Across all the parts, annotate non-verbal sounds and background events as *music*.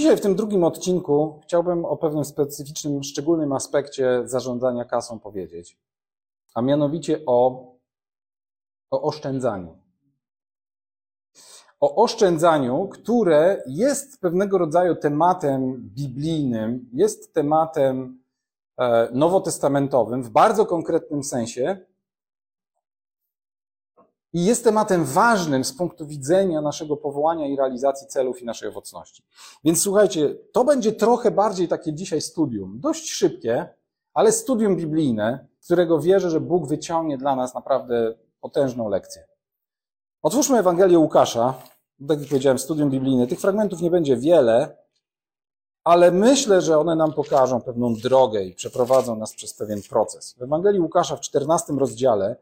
Dzisiaj w tym drugim odcinku chciałbym o pewnym specyficznym, szczególnym aspekcie zarządzania kasą powiedzieć, a mianowicie o, o oszczędzaniu. O oszczędzaniu, które jest pewnego rodzaju tematem biblijnym, jest tematem e, nowotestamentowym w bardzo konkretnym sensie, i jest tematem ważnym z punktu widzenia naszego powołania i realizacji celów i naszej owocności. Więc słuchajcie, to będzie trochę bardziej takie dzisiaj studium, dość szybkie, ale studium biblijne, którego wierzę, że Bóg wyciągnie dla nas naprawdę potężną lekcję. Otwórzmy Ewangelię Łukasza. Tak jak powiedziałem, studium biblijne. Tych fragmentów nie będzie wiele, ale myślę, że one nam pokażą pewną drogę i przeprowadzą nas przez pewien proces. W Ewangelii Łukasza w 14 rozdziale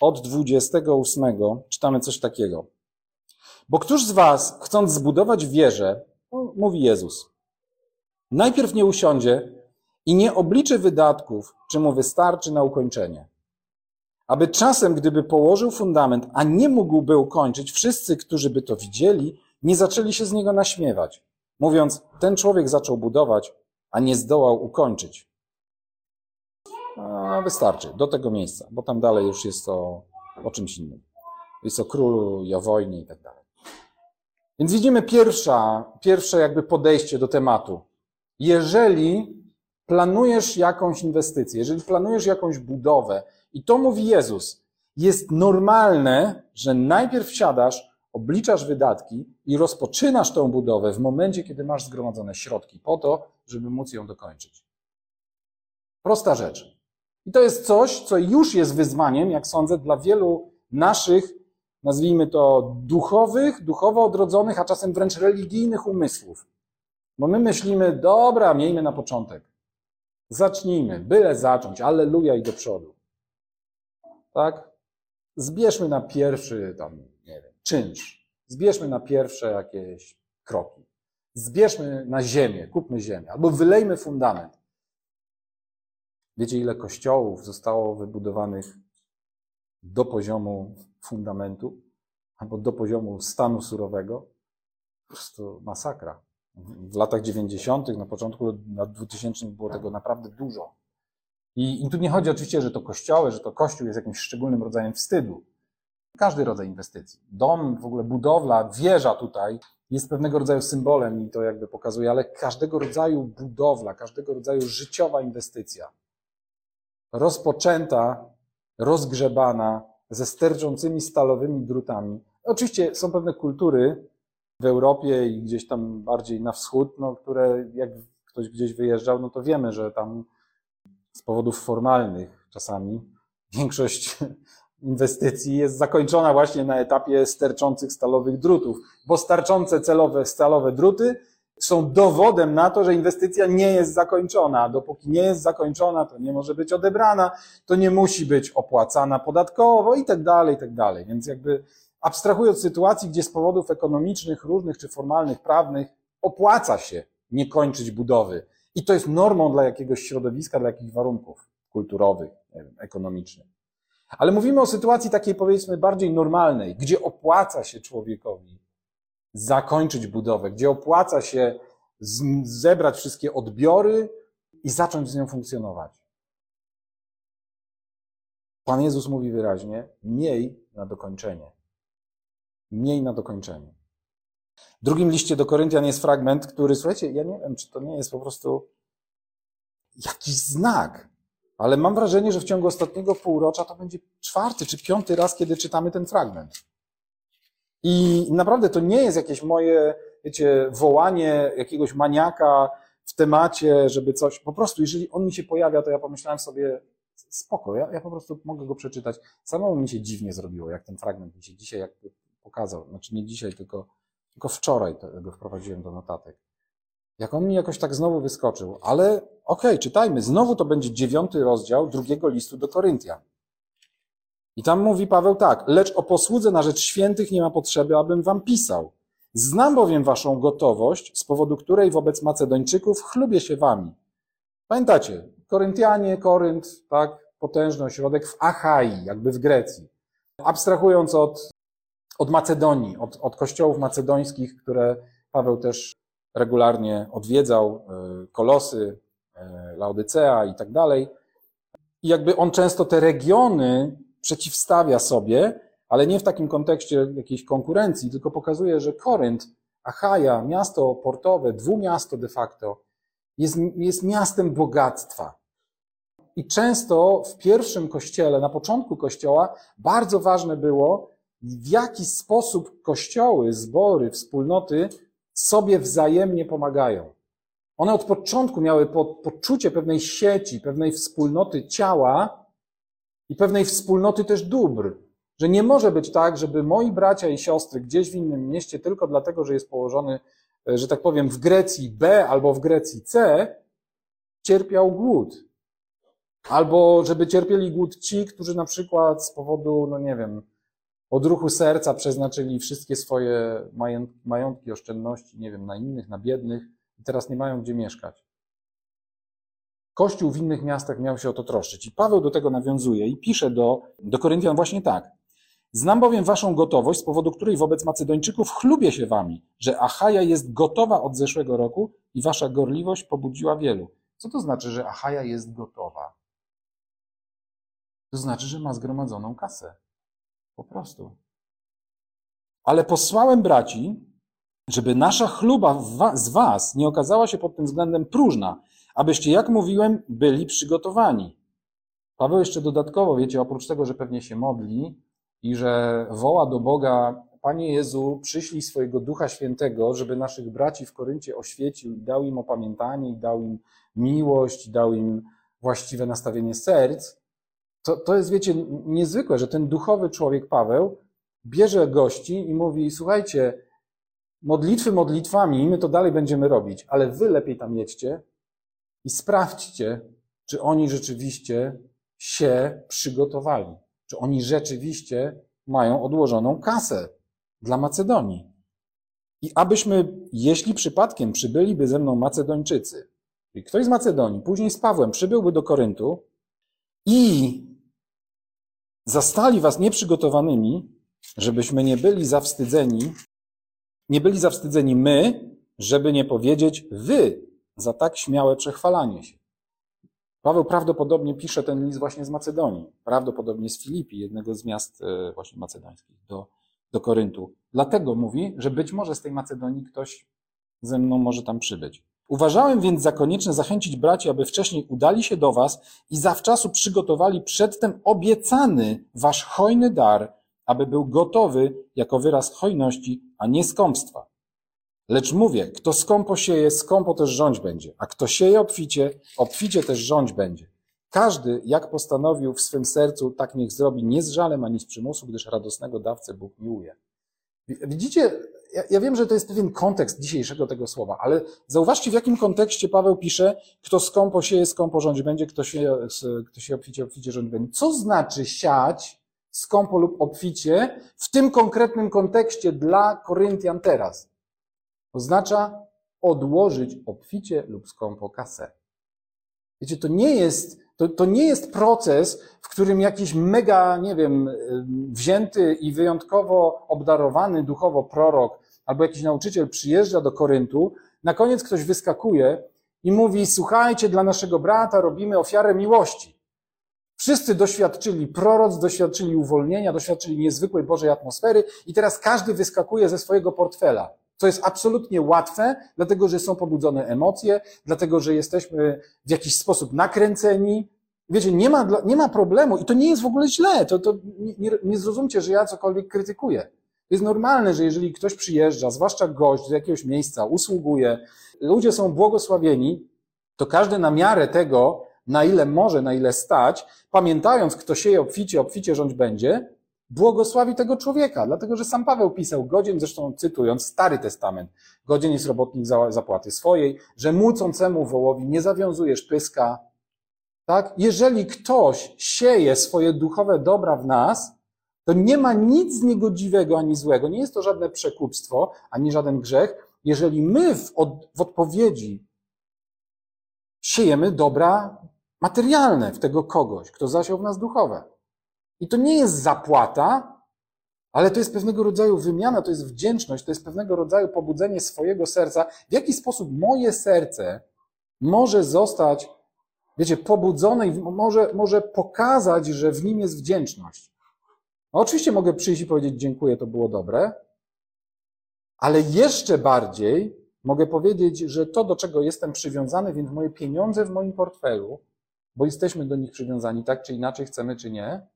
od 28 czytamy coś takiego. Bo któż z was, chcąc zbudować wieżę, no, mówi Jezus, najpierw nie usiądzie i nie obliczy wydatków, czy mu wystarczy na ukończenie. Aby czasem, gdyby położył fundament, a nie mógłby ukończyć, wszyscy, którzy by to widzieli, nie zaczęli się z niego naśmiewać, mówiąc, ten człowiek zaczął budować, a nie zdołał ukończyć. Wystarczy, do tego miejsca, bo tam dalej już jest to o czymś innym. Jest o królu i o wojnie i tak dalej. Więc widzimy pierwsza, pierwsze jakby podejście do tematu. Jeżeli planujesz jakąś inwestycję, jeżeli planujesz jakąś budowę, i to mówi Jezus, jest normalne, że najpierw siadasz, obliczasz wydatki i rozpoczynasz tę budowę w momencie, kiedy masz zgromadzone środki po to, żeby móc ją dokończyć. Prosta rzecz. I to jest coś, co już jest wyzwaniem, jak sądzę, dla wielu naszych, nazwijmy to, duchowych, duchowo odrodzonych, a czasem wręcz religijnych umysłów. Bo my myślimy, dobra, miejmy na początek. Zacznijmy, byle zacząć, alleluja i do przodu. Tak? Zbierzmy na pierwszy, tam, nie wiem, czynsz. Zbierzmy na pierwsze jakieś kroki. Zbierzmy na ziemię, kupmy ziemię, albo wylejmy fundament. Wiecie, ile kościołów zostało wybudowanych do poziomu fundamentu albo do poziomu stanu surowego? Po prostu masakra. W latach 90., na początku lat 2000 było tego naprawdę dużo. I, I tu nie chodzi oczywiście, że to kościoły, że to kościół jest jakimś szczególnym rodzajem wstydu. Każdy rodzaj inwestycji. Dom, w ogóle budowla, wieża tutaj jest pewnego rodzaju symbolem i to jakby pokazuje, ale każdego rodzaju budowla, każdego rodzaju życiowa inwestycja rozpoczęta, rozgrzebana, ze sterczącymi stalowymi drutami. Oczywiście są pewne kultury w Europie i gdzieś tam bardziej na wschód, no, które jak ktoś gdzieś wyjeżdżał, no to wiemy, że tam z powodów formalnych czasami większość *laughs* inwestycji jest zakończona właśnie na etapie sterczących stalowych drutów, bo starczące celowe stalowe druty są dowodem na to, że inwestycja nie jest zakończona. Dopóki nie jest zakończona, to nie może być odebrana, to nie musi być opłacana podatkowo i tak dalej, i tak dalej. Więc jakby abstrahując od sytuacji, gdzie z powodów ekonomicznych, różnych czy formalnych, prawnych opłaca się nie kończyć budowy. I to jest normą dla jakiegoś środowiska, dla jakichś warunków kulturowych, wiem, ekonomicznych. Ale mówimy o sytuacji takiej powiedzmy bardziej normalnej, gdzie opłaca się człowiekowi zakończyć budowę, gdzie opłaca się zebrać wszystkie odbiory i zacząć z nią funkcjonować. Pan Jezus mówi wyraźnie: miej na dokończenie. Miej na dokończenie. W drugim liście do Koryntian jest fragment, który, słuchajcie, ja nie wiem, czy to nie jest po prostu jakiś znak, ale mam wrażenie, że w ciągu ostatniego półrocza to będzie czwarty czy piąty raz, kiedy czytamy ten fragment. I naprawdę to nie jest jakieś moje, wiecie, wołanie jakiegoś maniaka w temacie, żeby coś. Po prostu, jeżeli on mi się pojawia, to ja pomyślałem sobie, spoko, ja, ja po prostu mogę go przeczytać. Samemu mi się dziwnie zrobiło, jak ten fragment mi się dzisiaj jakby pokazał. Znaczy nie dzisiaj, tylko, tylko wczoraj go wprowadziłem do notatek. Jak on mi jakoś tak znowu wyskoczył, ale okej, okay, czytajmy. Znowu to będzie dziewiąty rozdział drugiego listu do Koryntian. I tam mówi Paweł tak, lecz o posłudze na rzecz świętych nie ma potrzeby, abym wam pisał. Znam bowiem waszą gotowość, z powodu której wobec Macedończyków chlubię się wami. Pamiętacie, Koryntianie, Korynt, tak, potężny ośrodek w Achai, jakby w Grecji. Abstrahując od, od Macedonii, od, od kościołów macedońskich, które Paweł też regularnie odwiedzał e, Kolosy, e, Laodycea i tak dalej. I jakby on często te regiony przeciwstawia sobie, ale nie w takim kontekście jakiejś konkurencji, tylko pokazuje, że Korynt, Achaja, miasto portowe, dwumiasto de facto, jest, jest miastem bogactwa. I często w pierwszym kościele, na początku kościoła, bardzo ważne było, w jaki sposób kościoły, zbory, wspólnoty sobie wzajemnie pomagają. One od początku miały poczucie pewnej sieci, pewnej wspólnoty ciała i pewnej wspólnoty też dóbr. Że nie może być tak, żeby moi bracia i siostry gdzieś w innym mieście tylko dlatego, że jest położony, e, że tak powiem, w Grecji B albo w Grecji C, cierpiał głód. Albo żeby cierpieli głód ci, którzy na przykład z powodu, no nie wiem, odruchu serca przeznaczyli wszystkie swoje majątki, oszczędności, nie wiem, na innych, na biednych i teraz nie mają gdzie mieszkać. Kościół w innych miastach miał się o to troszczyć. I Paweł do tego nawiązuje i pisze do, do Koryntian właśnie tak. Znam bowiem waszą gotowość, z powodu której wobec Macedończyków chlubię się wami, że Achaja jest gotowa od zeszłego roku i wasza gorliwość pobudziła wielu. Co to znaczy, że Achaja jest gotowa? To znaczy, że ma zgromadzoną kasę. Po prostu. Ale posłałem braci, żeby nasza chluba z was nie okazała się pod tym względem próżna, abyście, jak mówiłem, byli przygotowani. Paweł jeszcze dodatkowo, wiecie, oprócz tego, że pewnie się modli i że woła do Boga, Panie Jezu, przyślij swojego Ducha Świętego, żeby naszych braci w Koryncie oświecił i dał im opamiętanie, i dał im miłość, i dał im właściwe nastawienie serc, to, to jest, wiecie, niezwykłe, że ten duchowy człowiek Paweł bierze gości i mówi: Słuchajcie, modlitwy modlitwami, my to dalej będziemy robić, ale wy lepiej tam jedźcie i sprawdźcie, czy oni rzeczywiście się przygotowali, czy oni rzeczywiście mają odłożoną kasę dla Macedonii. I abyśmy, jeśli przypadkiem przybyliby ze mną Macedończycy, i ktoś z Macedonii, później z Pawłem przybyłby do Koryntu i zastali was nieprzygotowanymi, żebyśmy nie byli zawstydzeni, nie byli zawstydzeni my, żeby nie powiedzieć wy za tak śmiałe przechwalanie się. Paweł prawdopodobnie pisze ten list właśnie z Macedonii, prawdopodobnie z Filipi, jednego z miast e, właśnie macedońskich, do, do Koryntu. Dlatego mówi, że być może z tej Macedonii ktoś ze mną może tam przybyć. Uważałem więc za konieczne zachęcić braci, aby wcześniej udali się do was i zawczasu przygotowali przedtem obiecany wasz hojny dar, aby był gotowy jako wyraz hojności, a nie skąpstwa. Lecz mówię, kto skąpo sieje, skąpo też rządź będzie, a kto sieje obficie, obficie też rządź będzie. Każdy, jak postanowił w swym sercu, tak niech zrobi nie z żalem ani z przymusu, gdyż radosnego dawcę Bóg miłuje. Widzicie, ja, ja, wiem, że to jest pewien kontekst dzisiejszego tego słowa, ale zauważcie, w jakim kontekście Paweł pisze, kto skąpo sieje, skąpo rządzi będzie, kto się, kto się obficie, obficie rządzi będzie. Co znaczy siać skąpo lub obficie w tym konkretnym kontekście dla Koryntian teraz? Oznacza odłożyć obficie lub skąpo kasę. Wiecie, to nie jest to, to nie jest proces, w którym jakiś mega, nie wiem, wzięty i wyjątkowo obdarowany duchowo prorok albo jakiś nauczyciel przyjeżdża do Koryntu, na koniec ktoś wyskakuje i mówi: Słuchajcie, dla naszego brata robimy ofiarę miłości. Wszyscy doświadczyli proroc, doświadczyli uwolnienia, doświadczyli niezwykłej Bożej atmosfery i teraz każdy wyskakuje ze swojego portfela. Co jest absolutnie łatwe, dlatego że są pobudzone emocje, dlatego że jesteśmy w jakiś sposób nakręceni. Wiecie, nie ma, nie ma problemu i to nie jest w ogóle źle. To, to nie, nie zrozumcie, że ja cokolwiek krytykuję. To jest normalne, że jeżeli ktoś przyjeżdża, zwłaszcza gość do jakiegoś miejsca, usługuje, ludzie są błogosławieni, to każdy na miarę tego, na ile może, na ile stać, pamiętając, kto sieje obficie, obficie rządź będzie, błogosławi tego człowieka, dlatego że sam Paweł pisał, godzien, zresztą cytując Stary Testament, godzien jest robotnik za zapłaty swojej, że mucącemu wołowi nie zawiązujesz pyska. Tak? Jeżeli ktoś sieje swoje duchowe dobra w nas, to nie ma nic niegodziwego ani złego, nie jest to żadne przekupstwo, ani żaden grzech, jeżeli my w, od, w odpowiedzi siejemy dobra materialne w tego kogoś, kto zasiał w nas duchowe. I to nie jest zapłata, Ale to jest pewnego rodzaju wymiana, to jest wdzięczność, to jest pewnego rodzaju pobudzenie swojego serca. W jaki sposób moje serce może zostać, wiecie, pobudzone i może, może pokazać, że w nim jest wdzięczność. No oczywiście mogę przyjść i powiedzieć dziękuję, to było dobre, ale jeszcze bardziej mogę powiedzieć, że to, do czego jestem przywiązany, więc moje pieniądze w moim portfelu, bo jesteśmy do nich przywiązani, tak czy inaczej, chcemy czy nie,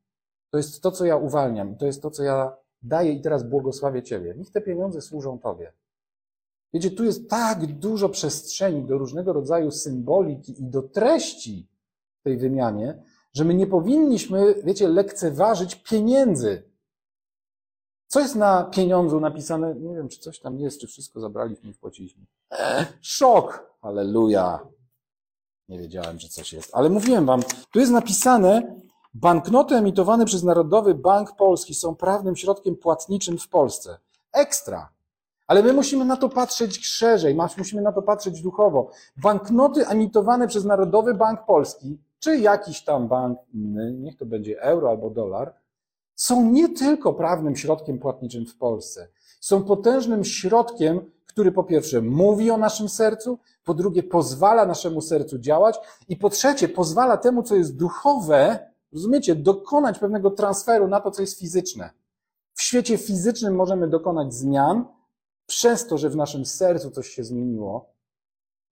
to jest to, co ja uwalniam, to jest to, co ja daję i teraz błogosławię Ciebie. Niech te pieniądze służą Tobie. Wiecie, tu jest tak dużo przestrzeni do różnego rodzaju symboliki i do treści w tej wymianie, że my nie powinniśmy, wiecie, lekceważyć pieniędzy. Co jest na pieniądzu napisane? Nie wiem, czy coś tam jest, czy wszystko zabraliśmy i wpłaciliśmy. Eee, szok! Halleluja! Nie wiedziałem, że coś jest. Ale mówiłem wam, tu jest napisane, banknoty emitowane przez Narodowy Bank Polski są prawnym środkiem płatniczym w Polsce. Ekstra! Ale my musimy na to patrzeć szerzej, musimy na to patrzeć duchowo. Banknoty emitowane przez Narodowy Bank Polski, czy jakiś tam bank inny, niech to będzie euro albo dolar, są nie tylko prawnym środkiem płatniczym w Polsce. Są potężnym środkiem, który po pierwsze mówi o naszym sercu, po drugie pozwala naszemu sercu działać i po trzecie pozwala temu, co jest duchowe, rozumiecie, dokonać pewnego transferu na to, co jest fizyczne. W świecie fizycznym możemy dokonać zmian przez to, że w naszym sercu coś się zmieniło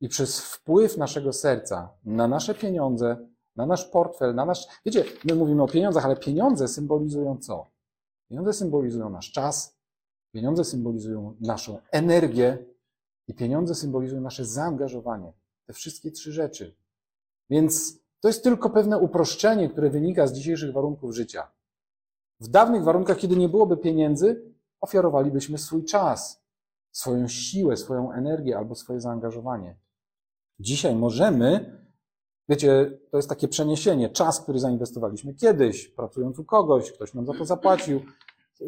i przez wpływ naszego serca na nasze pieniądze, na nasz portfel, na nasz. Wiecie, my mówimy o pieniądzach, ale pieniądze symbolizują co? Pieniądze symbolizują nasz czas, pieniądze symbolizują naszą energię i pieniądze symbolizują nasze zaangażowanie. Te wszystkie trzy rzeczy. Więc to jest tylko pewne uproszczenie, które wynika z dzisiejszych warunków życia. W dawnych warunkach, kiedy nie byłoby pieniędzy, ofiarowalibyśmy swój czas, swoją siłę, swoją energię albo swoje zaangażowanie. Dzisiaj możemy Wiecie, to jest takie przeniesienie. Czas, który zainwestowaliśmy kiedyś, pracując u kogoś, ktoś nam za to zapłacił.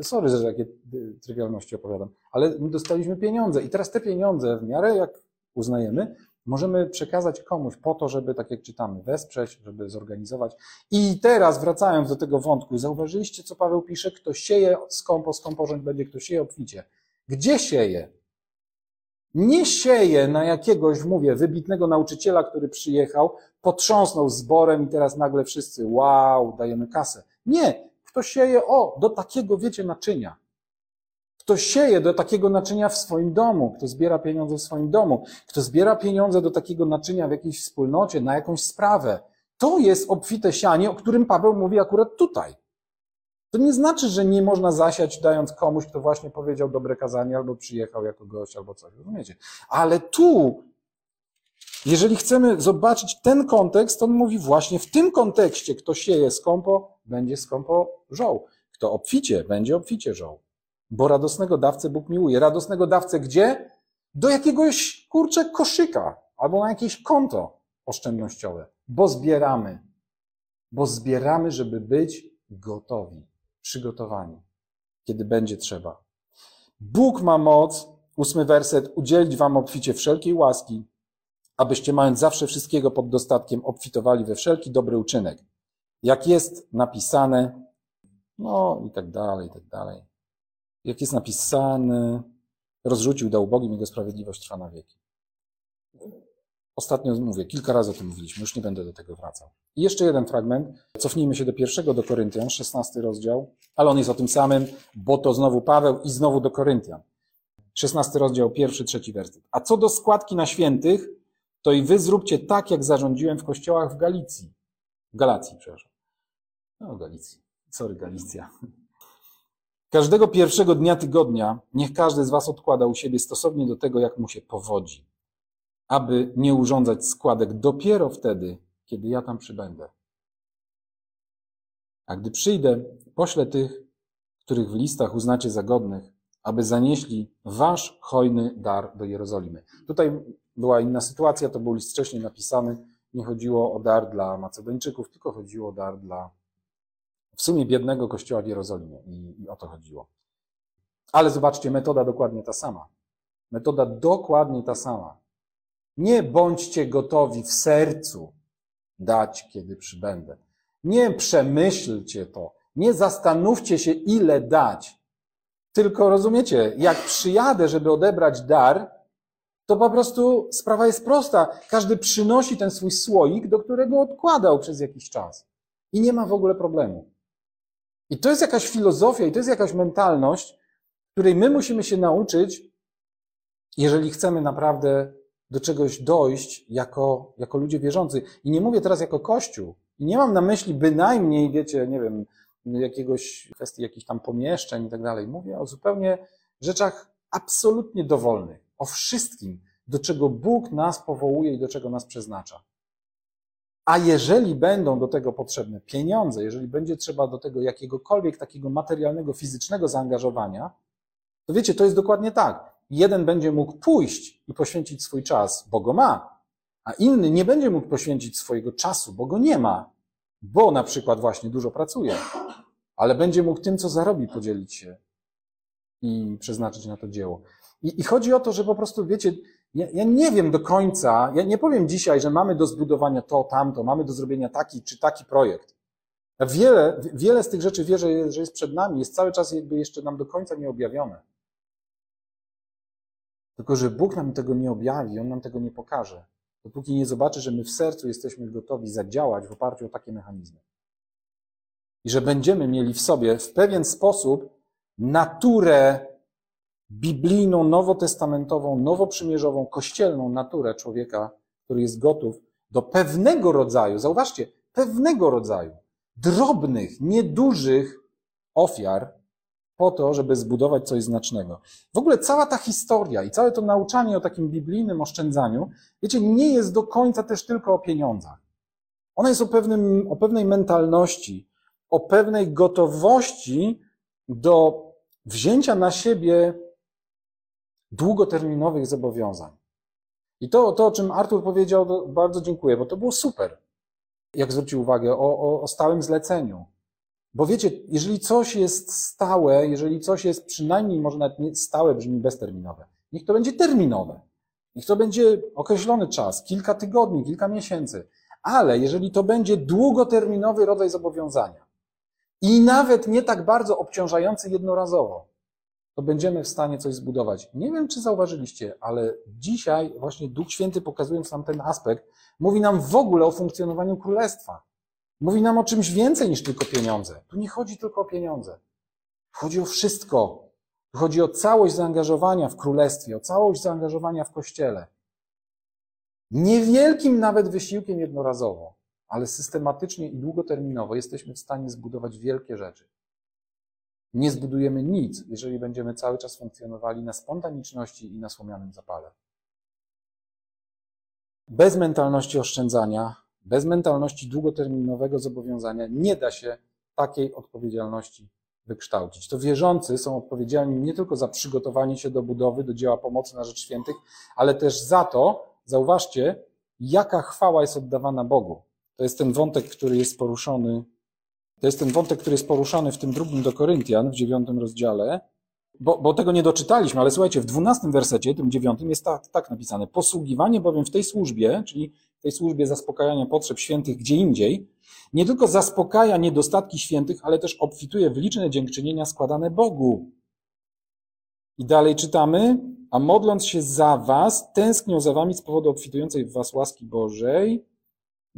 Sorry, że takie trywialności opowiadam, ale my dostaliśmy pieniądze i teraz te pieniądze, w miarę jak uznajemy, możemy przekazać komuś po to, żeby, tak jak czytamy, wesprzeć, żeby zorganizować. I teraz wracając do tego wątku, zauważyliście, co Paweł pisze? Kto sieje skąpo, skąpo rząd będzie, kto sieje obficie. Gdzie sieje? Nie sieje na jakiegoś, mówię, wybitnego nauczyciela, który przyjechał, potrząsnął zborem i teraz nagle wszyscy, wow, dajemy kasę. Nie, kto sieje, o, do takiego, wiecie, naczynia. Kto sieje do takiego naczynia w swoim domu, kto zbiera pieniądze w swoim domu, kto zbiera pieniądze do takiego naczynia w jakiejś wspólnocie, na jakąś sprawę. To jest obfite sianie, o którym Paweł mówi akurat tutaj. To nie znaczy, że nie można zasiać, dając komuś, kto właśnie powiedział dobre kazanie, albo przyjechał jako gość, albo coś. Rozumiecie? Ale tu, jeżeli chcemy zobaczyć ten kontekst, on mówi właśnie w tym kontekście, kto sieje skąpo, będzie skąpo żoł. Kto obficie, będzie obficie żoł. Bo radosnego dawcę Bóg miłuje. Radosnego dawcę gdzie? Do jakiegoś, kurczę, koszyka, albo na jakieś konto oszczędnościowe. Bo zbieramy. Bo zbieramy, żeby być gotowi przygotowani, kiedy będzie trzeba. Bóg ma moc, ósmy werset, udzielić wam obficie wszelkiej łaski, abyście mając zawsze wszystkiego pod dostatkiem, obfitowali we wszelki dobry uczynek. Jak jest napisane, no i tak dalej, i tak dalej. Jak jest napisane, rozrzucił, dał ubogim, Jego sprawiedliwość trwa na wieki. Ostatnio mówię, kilka razy o tym mówiliśmy, już nie będę do tego wracał. I jeszcze jeden fragment. Cofnijmy się do pierwszego do Koryntian, 16 rozdział, ale on jest o tym samym, bo to znowu Paweł i znowu do Koryntian. 16 rozdział, pierwszy, trzeci werset. A co do składki na świętych, to i wy zróbcie tak, jak zarządziłem w kościołach w Galicji. W Galacji, przepraszam. No, Galicji. Sorry, Galicja. Każdego pierwszego dnia tygodnia niech każdy z was odkłada u siebie stosownie do tego, jak mu się powodzi aby nie urządzać składek dopiero wtedy, kiedy ja tam przybędę. A gdy przyjdę, poślę tych, których w listach uznacie za godnych, aby zanieśli wasz hojny dar do Jerozolimy. Tutaj była inna sytuacja, to był list wcześniej napisany. Nie chodziło o dar dla Macedończyków, tylko chodziło o dar dla w sumie biednego kościoła w Jerozolimie. I, i o to chodziło. Ale zobaczcie, metoda dokładnie ta sama. Metoda dokładnie ta sama. Nie bądźcie gotowi w sercu dać, kiedy przybędę. Nie przemyślcie to. Nie zastanówcie się, ile dać. Tylko rozumiecie, jak przyjadę, żeby odebrać dar, to po prostu sprawa jest prosta. Każdy przynosi ten swój słoik, do którego odkładał przez jakiś czas. I nie ma w ogóle problemu. I to jest jakaś filozofia, i to jest jakaś mentalność, której my musimy się nauczyć, jeżeli chcemy naprawdę do czegoś dojść jako, jako ludzie wierzący. I nie mówię teraz jako Kościół. I nie mam na myśli bynajmniej, wiecie, nie wiem, jakiegoś kwestii jakichś tam pomieszczeń i tak dalej. Mówię o zupełnie rzeczach absolutnie dowolnych. O wszystkim, do czego Bóg nas powołuje i do czego nas przeznacza. A jeżeli będą do tego potrzebne pieniądze, jeżeli będzie trzeba do tego jakiegokolwiek takiego materialnego, fizycznego zaangażowania, to wiecie, to jest dokładnie tak. Jeden będzie mógł pójść i poświęcić swój czas, bo go ma, a inny nie będzie mógł poświęcić swojego czasu, bo go nie ma, bo na przykład właśnie dużo pracuje, ale będzie mógł tym, co zarobi, podzielić się i przeznaczyć na to dzieło. I, i chodzi o to, że po prostu, wiecie, ja, ja, nie wiem do końca, ja nie powiem dzisiaj, że mamy do zbudowania to, tamto, mamy do zrobienia taki czy taki projekt. Ja wiele, wiele z tych rzeczy wierzę, że jest przed nami, jest cały czas jakby jeszcze nam do końca nie objawione. Tylko, że Bóg nam tego nie objawi, On nam tego nie pokaże, dopóki nie zobaczy, że my w sercu jesteśmy gotowi zadziałać w oparciu o takie mechanizmy. I że będziemy mieli w sobie w pewien sposób naturę biblijną, nowotestamentową, nowoprzymierzową, kościelną naturę człowieka, który jest gotów do pewnego rodzaju, zauważcie, pewnego rodzaju, drobnych, niedużych ofiar po to, żeby zbudować coś znacznego. W ogóle cała ta historia i całe to nauczanie o takim biblijnym oszczędzaniu, wiecie, nie jest do końca też tylko o pieniądzach. Ona jest o, pewnym, o pewnej mentalności, o pewnej gotowości do wzięcia na siebie długoterminowych zobowiązań. I to, to o czym Artur powiedział, bardzo dziękuję, bo to było super. Jak zwrócił uwagę o, o, o stałym zleceniu. Bo wiecie, jeżeli coś jest stałe, jeżeli coś jest przynajmniej, może nawet nie stałe brzmi bezterminowe, niech to będzie terminowe. Niech to będzie określony czas, kilka tygodni, kilka miesięcy. Ale jeżeli to będzie długoterminowy rodzaj zobowiązania i nawet nie tak bardzo obciążający jednorazowo, to będziemy w stanie coś zbudować. Nie wiem, czy zauważyliście, ale dzisiaj właśnie Duch Święty, pokazując nam ten aspekt, mówi nam w ogóle o funkcjonowaniu królestwa. Mówi nam o czymś więcej niż tylko pieniądze. Tu nie chodzi tylko o pieniądze. Chodzi o wszystko. Chodzi o całość zaangażowania w królestwie, o całość zaangażowania w kościele. Niewielkim nawet wysiłkiem jednorazowo, ale systematycznie i długoterminowo jesteśmy w stanie zbudować wielkie rzeczy. Nie zbudujemy nic, jeżeli będziemy cały czas funkcjonowali na spontaniczności i na słomianym zapale. Bez mentalności oszczędzania, bez mentalności długoterminowego zobowiązania nie da się takiej odpowiedzialności wykształcić. To wierzący są odpowiedzialni nie tylko za przygotowanie się do budowy, do dzieła pomocy na rzecz świętych, ale też za to, zauważcie, jaka chwała jest oddawana Bogu. To jest ten wątek, który jest poruszony to jest ten wątek, który jest poruszany w tym drugim do Koryntian, w dziewiątym rozdziale, bo, bo tego nie doczytaliśmy, ale słuchajcie, w dwunastym wersecie, tym dziewiątym, jest tak, tak napisane. Posługiwanie bowiem w tej służbie, czyli w tej służbie zaspokajania potrzeb świętych gdzie indziej, nie tylko zaspokaja niedostatki świętych, ale też obfituje w liczne dziękczynienia składane Bogu. I dalej czytamy, a modląc się za was, tęsknią za wami z powodu obfitującej w was łaski Bożej,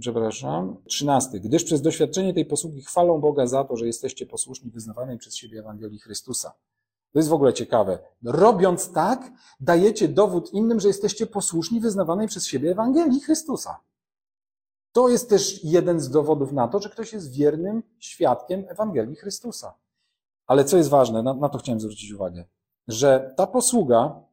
przepraszam, trzynasty. Gdyż przez doświadczenie tej posługi chwalą Boga za to, że jesteście posłuszni wyznawanej przez siebie Ewangelii Chrystusa. To jest w ogóle ciekawe. Robiąc tak, dajecie dowód innym, że jesteście posłuszni wyznawanej przez siebie Ewangelii Chrystusa. To jest też jeden z dowodów na to, że ktoś jest wiernym świadkiem Ewangelii Chrystusa. Ale co jest ważne, na, na to chciałem zwrócić uwagę, że ta posługa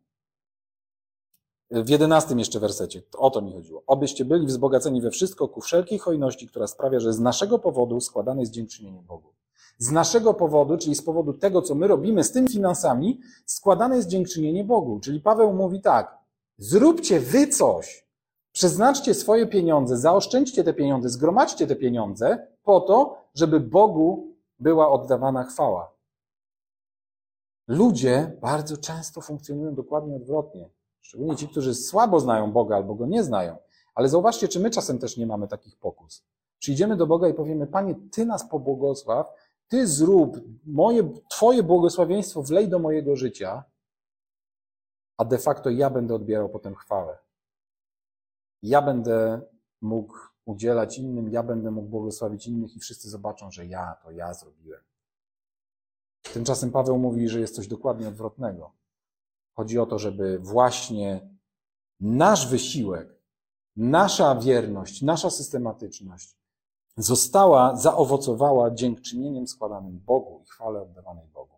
w jedenastym jeszcze wersecie, o to mi chodziło. Obyście byli wzbogaceni we wszystko ku wszelkiej hojności, która sprawia, że z naszego powodu składane jest dziękczynienie Bogu. Z naszego powodu, czyli z powodu tego, co my robimy z tymi finansami, składane jest dziękczynienie Bogu. Czyli Paweł mówi tak, zróbcie wy coś, przeznaczcie swoje pieniądze, zaoszczędźcie te pieniądze, zgromadźcie te pieniądze po to, żeby Bogu była oddawana chwała. Ludzie bardzo często funkcjonują dokładnie odwrotnie. Szczególnie ci, którzy słabo znają Boga albo go nie znają. Ale zauważcie, czy my czasem też nie mamy takich pokus. Czy idziemy do Boga i powiemy, Panie, Ty nas pobłogosław, Ty zrób, moje, Twoje błogosławieństwo wlej do mojego życia, a de facto ja będę odbierał potem chwałę. Ja będę mógł udzielać innym, ja będę mógł błogosławić innych i wszyscy zobaczą, że ja to ja zrobiłem. Tymczasem Paweł mówi, że jest coś dokładnie odwrotnego. Chodzi o to, żeby właśnie nasz wysiłek, nasza wierność, nasza systematyczność została, zaowocowała dziękczynieniem składanym Bogu i chwale oddawanej Bogu.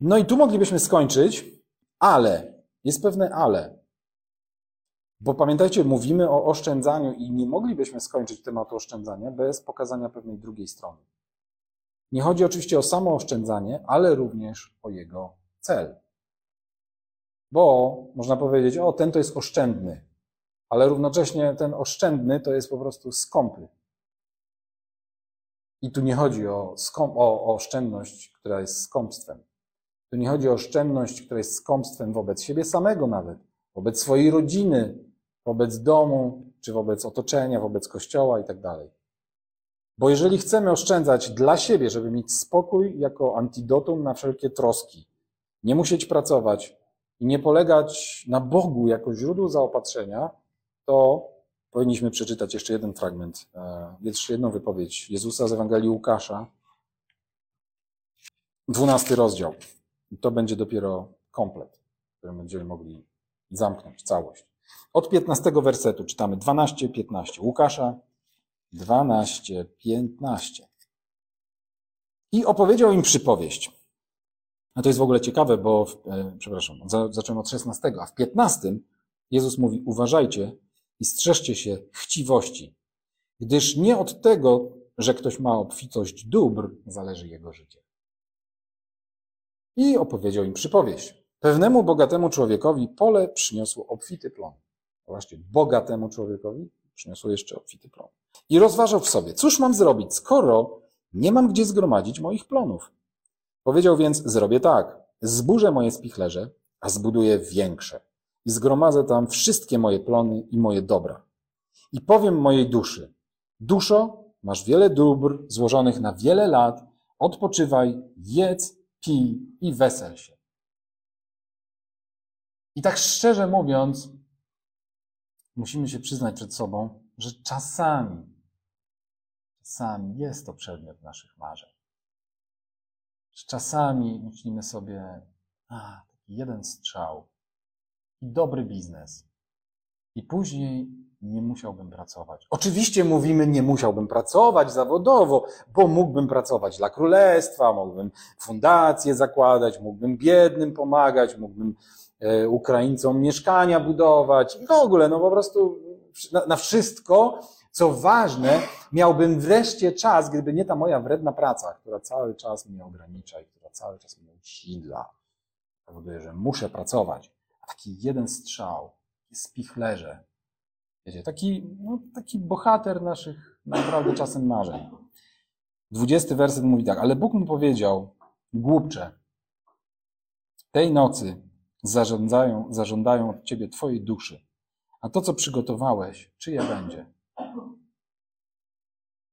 No i tu moglibyśmy skończyć, ale, jest pewne ale. Bo pamiętajcie, mówimy o oszczędzaniu i nie moglibyśmy skończyć tematu oszczędzania bez pokazania pewnej drugiej strony. Nie chodzi oczywiście o samo oszczędzanie, ale również o jego cel. Bo można powiedzieć, o ten to jest oszczędny, ale równocześnie ten oszczędny to jest po prostu skąpy. I tu nie chodzi o, skąp, o, o oszczędność, która jest skąpstwem. Tu nie chodzi o oszczędność, która jest skąpstwem wobec siebie samego nawet, wobec swojej rodziny, wobec domu, czy wobec otoczenia, wobec kościoła i tak dalej. Bo jeżeli chcemy oszczędzać dla siebie, żeby mieć spokój jako antidotum na wszelkie troski, nie musieć pracować i nie polegać na Bogu jako źródło zaopatrzenia, to powinniśmy przeczytać jeszcze jeden fragment, e, jeszcze jedną wypowiedź Jezusa z Ewangelii Łukasza, dwunasty rozdział. I to będzie dopiero komplet, którym będziemy mogli zamknąć całość. Od 15 wersetu czytamy 12-15 Łukasza 12-15. I opowiedział im przypowieść. A to jest w ogóle ciekawe, bo, w, e, przepraszam, zacząłem od 16, a w 15 Jezus mówi: Uważajcie i strzeżcie się chciwości, gdyż nie od tego, że ktoś ma obfitość dóbr, zależy jego życie. I opowiedział im przypowieść. Pewnemu bogatemu człowiekowi pole przyniosło obfity plon. Właśnie bogatemu człowiekowi przyniosło jeszcze obfity plon. I rozważał w sobie, cóż mam zrobić, skoro nie mam gdzie zgromadzić moich plonów. Powiedział więc, zrobię tak, zburzę moje spichlerze, a zbuduję większe. I zgromadzę tam wszystkie moje plony i moje dobra. I powiem mojej duszy, duszo, masz wiele dóbr złożonych na wiele lat, odpoczywaj, jedz, pij i wesel się. I tak szczerze mówiąc, musimy się przyznać przed sobą, że czasami, czasami jest to przedmiot naszych marzeń. Czasami myślimy sobie, a, taki jeden strzał i dobry biznes. I później nie musiałbym pracować. Oczywiście mówimy, nie musiałbym pracować zawodowo, bo mógłbym pracować dla królestwa, mógłbym fundacje zakładać, mógłbym biednym pomagać, mógłbym e, Ukraińcom mieszkania budować w ogóle, no po prostu na, na wszystko, co ważne, miałbym wreszcie czas, gdyby nie ta moja wredna praca, która cały czas mnie ogranicza i która cały czas mnie usidla. Powoduje, że muszę pracować. A taki jeden strzał, spichlerze, wiecie, taki, no, taki bohater naszych naprawdę czasem marzeń. Dwudziesty werset mówi tak, ale Bóg mu powiedział, głupcze, tej nocy zarządzają, zażądają od ciebie twojej duszy a to, co przygotowałeś, czyje będzie?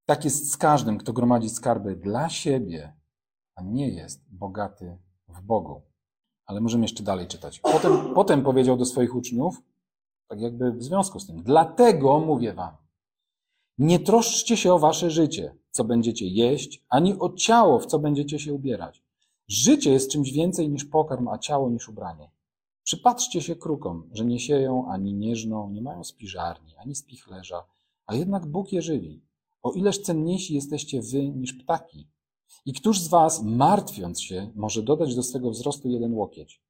Tak jest z każdym, kto gromadzi skarby dla siebie, a nie jest bogaty w Bogu. Ale możemy jeszcze dalej czytać. Potem, potem powiedział do swoich uczniów, tak jakby w związku z tym, dlatego mówię wam, nie troszczcie się o wasze życie, co będziecie jeść, ani o ciało, w co będziecie się ubierać. Życie jest czymś więcej niż pokarm, a ciało niż ubranie. Przypatrzcie się krukom, że nie sieją ani nie żną, nie mają spiżarni, ani spichlerza, a jednak Bóg je żywi. O ileż cenniejsi jesteście wy niż ptaki. I któż z was, martwiąc się, może dodać do swego wzrostu jeden łokieć?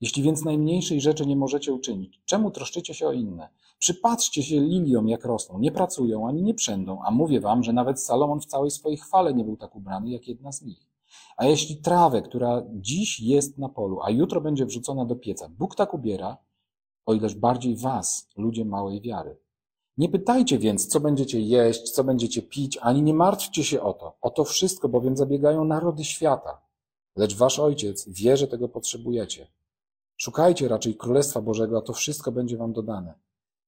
Jeśli więc najmniejszej rzeczy nie możecie uczynić, czemu troszczycie się o inne? Przypatrzcie się liliom, jak rosną, nie pracują ani nie przędą, a mówię wam, że nawet Salomon w całej swojej chwale nie był tak ubrany, jak jedna z nich. A jeśli trawę, która dziś jest na polu, a jutro będzie wrzucona do pieca, Bóg tak ubiera, o ileż bardziej was, ludzie małej wiary. Nie pytajcie więc, co będziecie jeść, co będziecie pić, ani nie martwcie się o to. O to wszystko bowiem zabiegają narody świata. Lecz wasz ojciec wie, że tego potrzebujecie. Szukajcie raczej Królestwa Bożego, a to wszystko będzie wam dodane.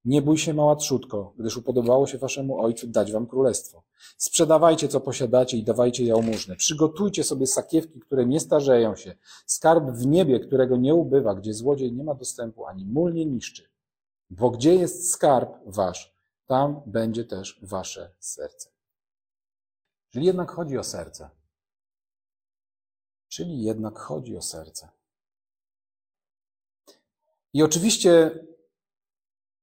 Nie bój się, mała trzutko, gdyż upodobało się waszemu ojcu dać wam królestwo. Sprzedawajcie, co posiadacie i dawajcie jałmużnę. Przygotujcie sobie sakiewki, które nie starzeją się. Skarb w niebie, którego nie ubywa, gdzie złodziej nie ma dostępu, ani mól nie niszczy. Bo gdzie jest skarb wasz, tam będzie też wasze serce. Czyli jednak chodzi o serce. Czyli jednak chodzi o serce. I oczywiście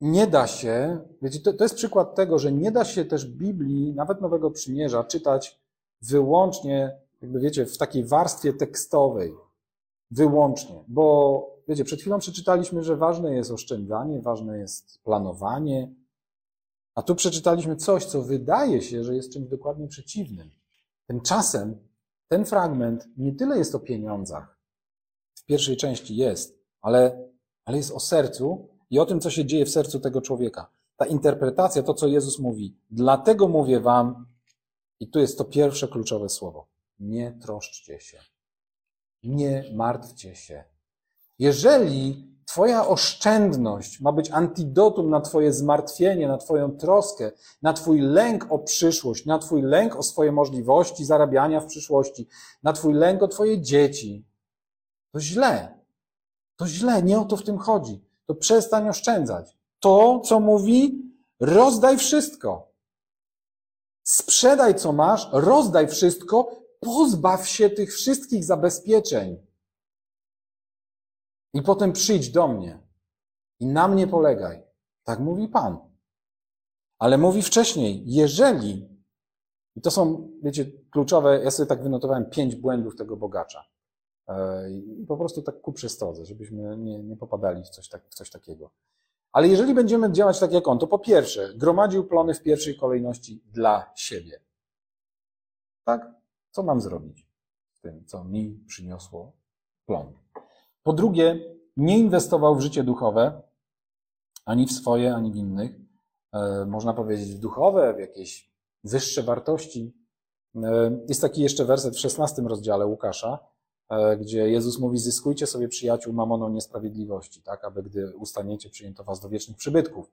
nie da się, wiecie, to, to jest przykład tego, że nie da się też Biblii, nawet Nowego Przymierza, czytać wyłącznie, jakby wiecie, w takiej warstwie tekstowej. Wyłącznie. Bo, wiecie, przed chwilą przeczytaliśmy, że ważne jest oszczędzanie, ważne jest planowanie, a tu przeczytaliśmy coś, co wydaje się, że jest czymś dokładnie przeciwnym. Tymczasem ten fragment nie tyle jest o pieniądzach, w pierwszej części jest, ale, ale jest o sercu i o tym, co się dzieje w sercu tego człowieka. Ta interpretacja, to co Jezus mówi, dlatego mówię wam, i tu jest to pierwsze kluczowe słowo, nie troszczcie się, nie martwcie się. Jeżeli Twoja oszczędność ma być antidotum na Twoje zmartwienie, na Twoją troskę, na Twój lęk o przyszłość, na Twój lęk o swoje możliwości zarabiania w przyszłości, na Twój lęk o Twoje dzieci. To źle. To źle, nie o to w tym chodzi. To przestań oszczędzać. To, co mówi, rozdaj wszystko. Sprzedaj, co masz, rozdaj wszystko, pozbaw się tych wszystkich zabezpieczeń. I potem przyjdź do mnie i na mnie polegaj. Tak mówi Pan. Ale mówi wcześniej, jeżeli, i to są, wiecie, kluczowe, ja sobie tak wynotowałem pięć błędów tego bogacza. E, I po prostu tak ku przestodze, żebyśmy nie, nie popadali w coś, tak, w coś takiego. Ale jeżeli będziemy działać tak jak on, to po pierwsze, gromadził plony w pierwszej kolejności dla siebie. Tak? Co mam zrobić z tym, co mi przyniosło plon? Po drugie, nie inwestował w życie duchowe, ani w swoje, ani w innych. E, można powiedzieć w duchowe, w jakieś wyższe wartości. E, jest taki jeszcze werset w 16 rozdziale Łukasza, e, gdzie Jezus mówi: Zyskujcie sobie przyjaciół mamoną niesprawiedliwości, tak, aby gdy ustaniecie, przyjęto was do wiecznych przybytków.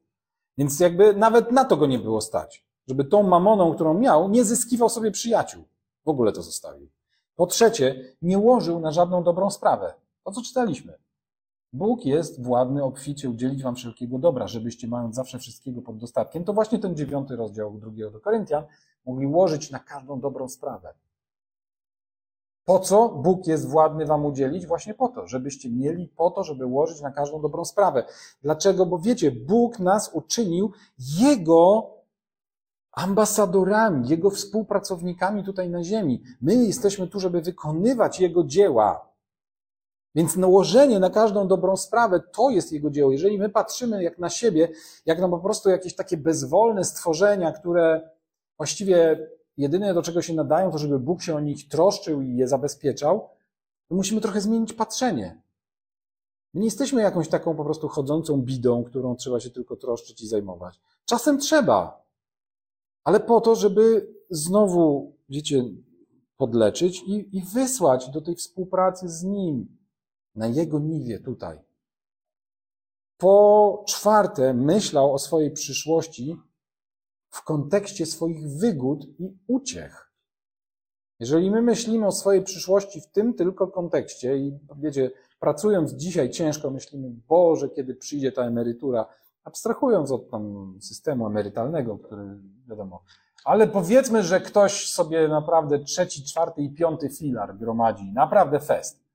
Więc jakby nawet na to go nie było stać. Żeby tą mamoną, którą miał, nie zyskiwał sobie przyjaciół. W ogóle to zostawił. Po trzecie, nie łożył na żadną dobrą sprawę. To, co czytaliśmy. Bóg jest władny obficie udzielić wam wszelkiego dobra, żebyście mając zawsze wszystkiego pod dostatkiem. To właśnie ten dziewiąty rozdział drugiego do Koryntian mogli łożyć na każdą dobrą sprawę. Po co Bóg jest władny wam udzielić? Właśnie po to, żebyście mieli po to, żeby łożyć na każdą dobrą sprawę. Dlaczego? Bo wiecie, Bóg nas uczynił Jego ambasadorami, Jego współpracownikami tutaj na ziemi. My jesteśmy tu, żeby wykonywać Jego dzieła. Więc nałożenie na każdą dobrą sprawę to jest Jego dzieło. Jeżeli my patrzymy jak na siebie, jak na po prostu jakieś takie bezwolne stworzenia, które właściwie jedyne do czego się nadają, to żeby Bóg się o nich troszczył i je zabezpieczał, to musimy trochę zmienić patrzenie. My nie jesteśmy jakąś taką po prostu chodzącą bidą, którą trzeba się tylko troszczyć i zajmować. Czasem trzeba, ale po to, żeby znowu, wiecie, podleczyć i, i wysłać do tej współpracy z Nim, na jego niwie tutaj. Po czwarte, myślał o swojej przyszłości w kontekście swoich wygód i uciech. Jeżeli my myślimy o swojej przyszłości w tym tylko kontekście i wiecie, pracując dzisiaj ciężko myślimy, Boże, kiedy przyjdzie ta emerytura, abstrahując od tam systemu emerytalnego, który wiadomo, ale powiedzmy, że ktoś sobie naprawdę trzeci, czwarty i piąty filar gromadzi, naprawdę fest.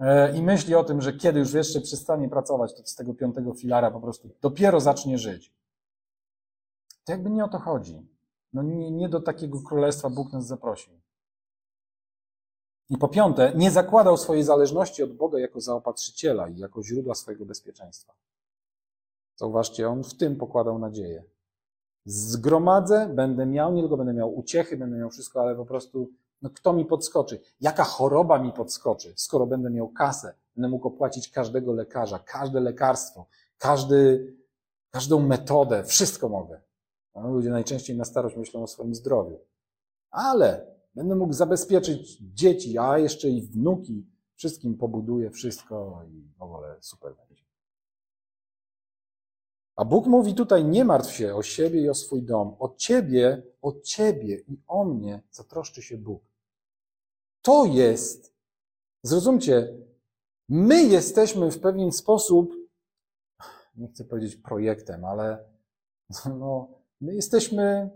E, i myśli o tym, że kiedy już jeszcze przestanie pracować, to z tego piątego filara po prostu dopiero zacznie żyć. To jakby nie o to chodzi. No nie, nie do takiego królestwa Bóg nas zaprosił. I po piąte, nie zakładał swojej zależności od Boga jako zaopatrzyciela i jako źródła swojego bezpieczeństwa. Zauważcie, on w tym pokładał nadzieję. Zgromadzę, będę miał, nie tylko będę miał uciechy, będę miał wszystko, ale po prostu no kto mi podskoczy? Jaka choroba mi podskoczy, skoro będę miał kasę? Będę mógł opłacić każdego lekarza, każde lekarstwo, każdy, każdą metodę, wszystko mogę. No, ludzie najczęściej na starość myślą o swoim zdrowiu. Ale będę mógł zabezpieczyć dzieci, a jeszcze i wnuki. Wszystkim pobuduję wszystko i w ogóle super będzie. A Bóg mówi tutaj: nie martw się o siebie i o swój dom. O ciebie, o ciebie i o mnie zatroszczy się Bóg. To jest, zrozumcie, my jesteśmy w pewien sposób, nie chcę powiedzieć projektem, ale no, my jesteśmy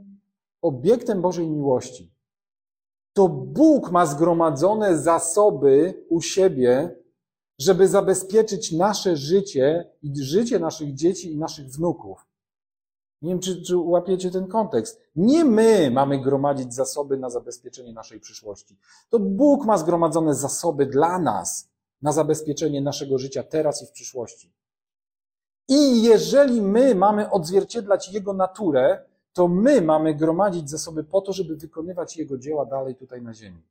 obiektem Bożej miłości. To Bóg ma zgromadzone zasoby u siebie, żeby zabezpieczyć nasze życie i życie naszych dzieci i naszych wnuków. Nie wiem, czy, czy łapiecie ten kontekst. Nie my mamy gromadzić zasoby na zabezpieczenie naszej przyszłości. To Bóg ma zgromadzone zasoby dla nas na zabezpieczenie naszego życia teraz i w przyszłości. I jeżeli my mamy odzwierciedlać Jego naturę, to my mamy gromadzić zasoby po to, żeby wykonywać Jego dzieła dalej tutaj na ziemi.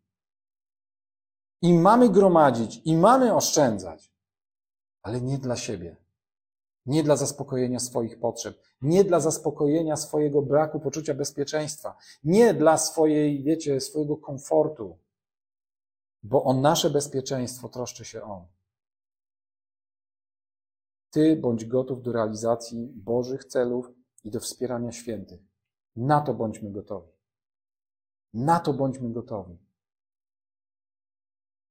I mamy gromadzić, i mamy oszczędzać, ale nie dla siebie. Nie dla zaspokojenia swoich potrzeb, nie dla zaspokojenia swojego braku poczucia bezpieczeństwa, nie dla swojej, wiecie, swojego komfortu, bo o nasze bezpieczeństwo troszczy się On. Ty bądź gotów do realizacji Bożych celów i do wspierania świętych. Na to bądźmy gotowi. Na to bądźmy gotowi.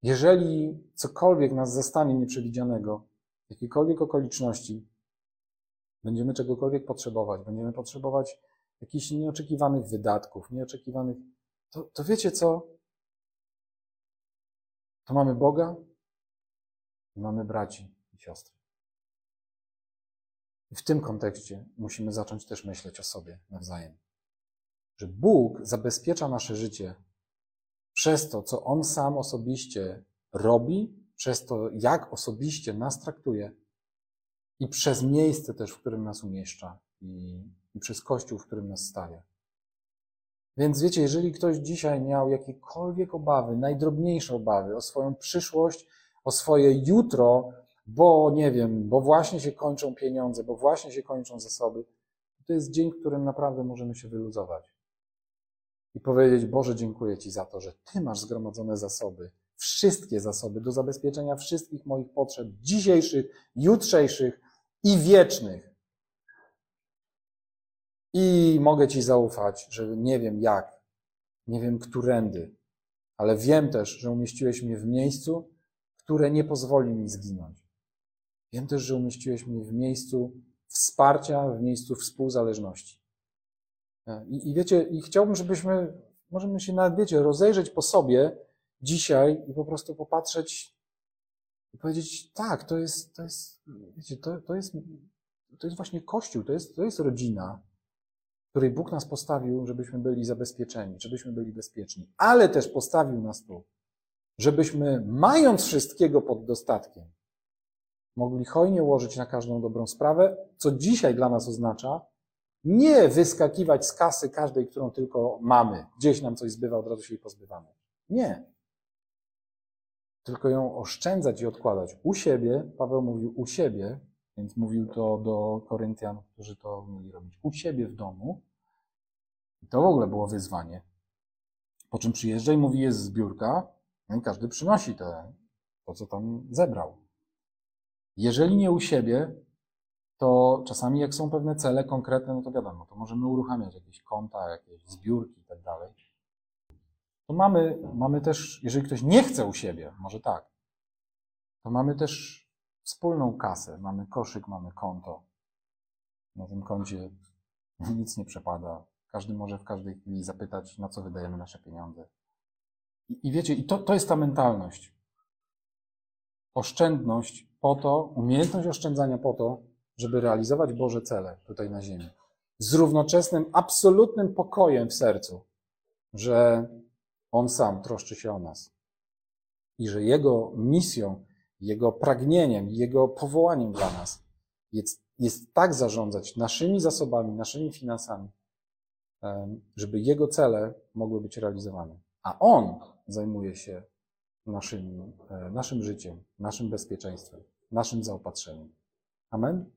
Jeżeli cokolwiek nas zastanie nieprzewidzianego, jakiekolwiek okoliczności, będziemy czegokolwiek potrzebować, będziemy potrzebować jakichś nieoczekiwanych wydatków, nieoczekiwanych, to, to wiecie co? To mamy Boga i mamy braci i siostry. I w tym kontekście musimy zacząć też myśleć o sobie nawzajem. Że Bóg zabezpiecza nasze życie przez to, co On sam osobiście robi, przez to, jak osobiście nas traktuje i przez miejsce też, w którym nas umieszcza i, i przez Kościół, w którym nas stawia. Więc wiecie, jeżeli ktoś dzisiaj miał jakiekolwiek obawy, najdrobniejsze obawy o swoją przyszłość, o swoje jutro, bo nie wiem, bo właśnie się kończą pieniądze, bo właśnie się kończą zasoby, to jest dzień, w którym naprawdę możemy się wyluzować i powiedzieć: Boże, dziękuję Ci za to, że Ty masz zgromadzone zasoby, wszystkie zasoby do zabezpieczenia wszystkich moich potrzeb dzisiejszych, jutrzejszych i wiecznych. I mogę Ci zaufać, że nie wiem jak, nie wiem którędy, ale wiem też, że umieściłeś mnie w miejscu, które nie pozwoli mi zginąć. Wiem też, że umieściłeś mnie w miejscu wsparcia, w miejscu współzależności. I, I, wiecie, i chciałbym, żebyśmy, możemy się nawet, wiecie, rozejrzeć po sobie dzisiaj i po prostu popatrzeć i powiedzieć, tak, to jest, to jest, wiecie, to, to jest, to jest właśnie Kościół, to jest, to jest rodzina, której Bóg nas postawił, żebyśmy byli zabezpieczeni, żebyśmy byli bezpieczni, ale też postawił nas tu, żebyśmy, mając wszystkiego pod dostatkiem, mogli hojnie łożyć na każdą dobrą sprawę, co dzisiaj dla nas oznacza, nie wyskakiwać z kasy każdej, którą tylko mamy. Gdzieś nam coś zbywa, od razu się jej pozbywamy. Nie. Tylko ją oszczędzać i odkładać u siebie. Paweł mówił u siebie, więc mówił to do Koryntian, którzy to mieli robić u siebie w domu. I to w ogóle było wyzwanie. Po czym przyjeżdża i mówi, jest zbiórka, no i każdy przynosi te, to, co tam zebrał. Jeżeli nie u siebie, to czasami jak są pewne cele konkretne, no to wiadomo, to możemy uruchamiać jakieś konta, jakieś zbiórki i tak dalej. To mamy, mamy też, jeżeli ktoś nie chce u siebie, może tak, to mamy też wspólną kasę, mamy koszyk, mamy konto. Na tym koncie *laughs* nic nie przepada. Każdy może w każdej chwili zapytać, na co wydajemy nasze pieniądze. I, i wiecie, i to, to jest ta mentalność. Oszczędność po to, umiejętność oszczędzania po to, żeby realizować Boże cele tutaj na ziemi. Z równoczesnym, absolutnym pokojem w sercu, że On sam troszczy się o nas. I że Jego misją, Jego pragnieniem, Jego powołaniem dla nas jest, jest tak zarządzać naszymi zasobami, naszymi finansami, żeby Jego cele mogły być realizowane. A On zajmuje się naszym, e, naszym życiem, naszym bezpieczeństwem, naszym zaopatrzeniem. Amen?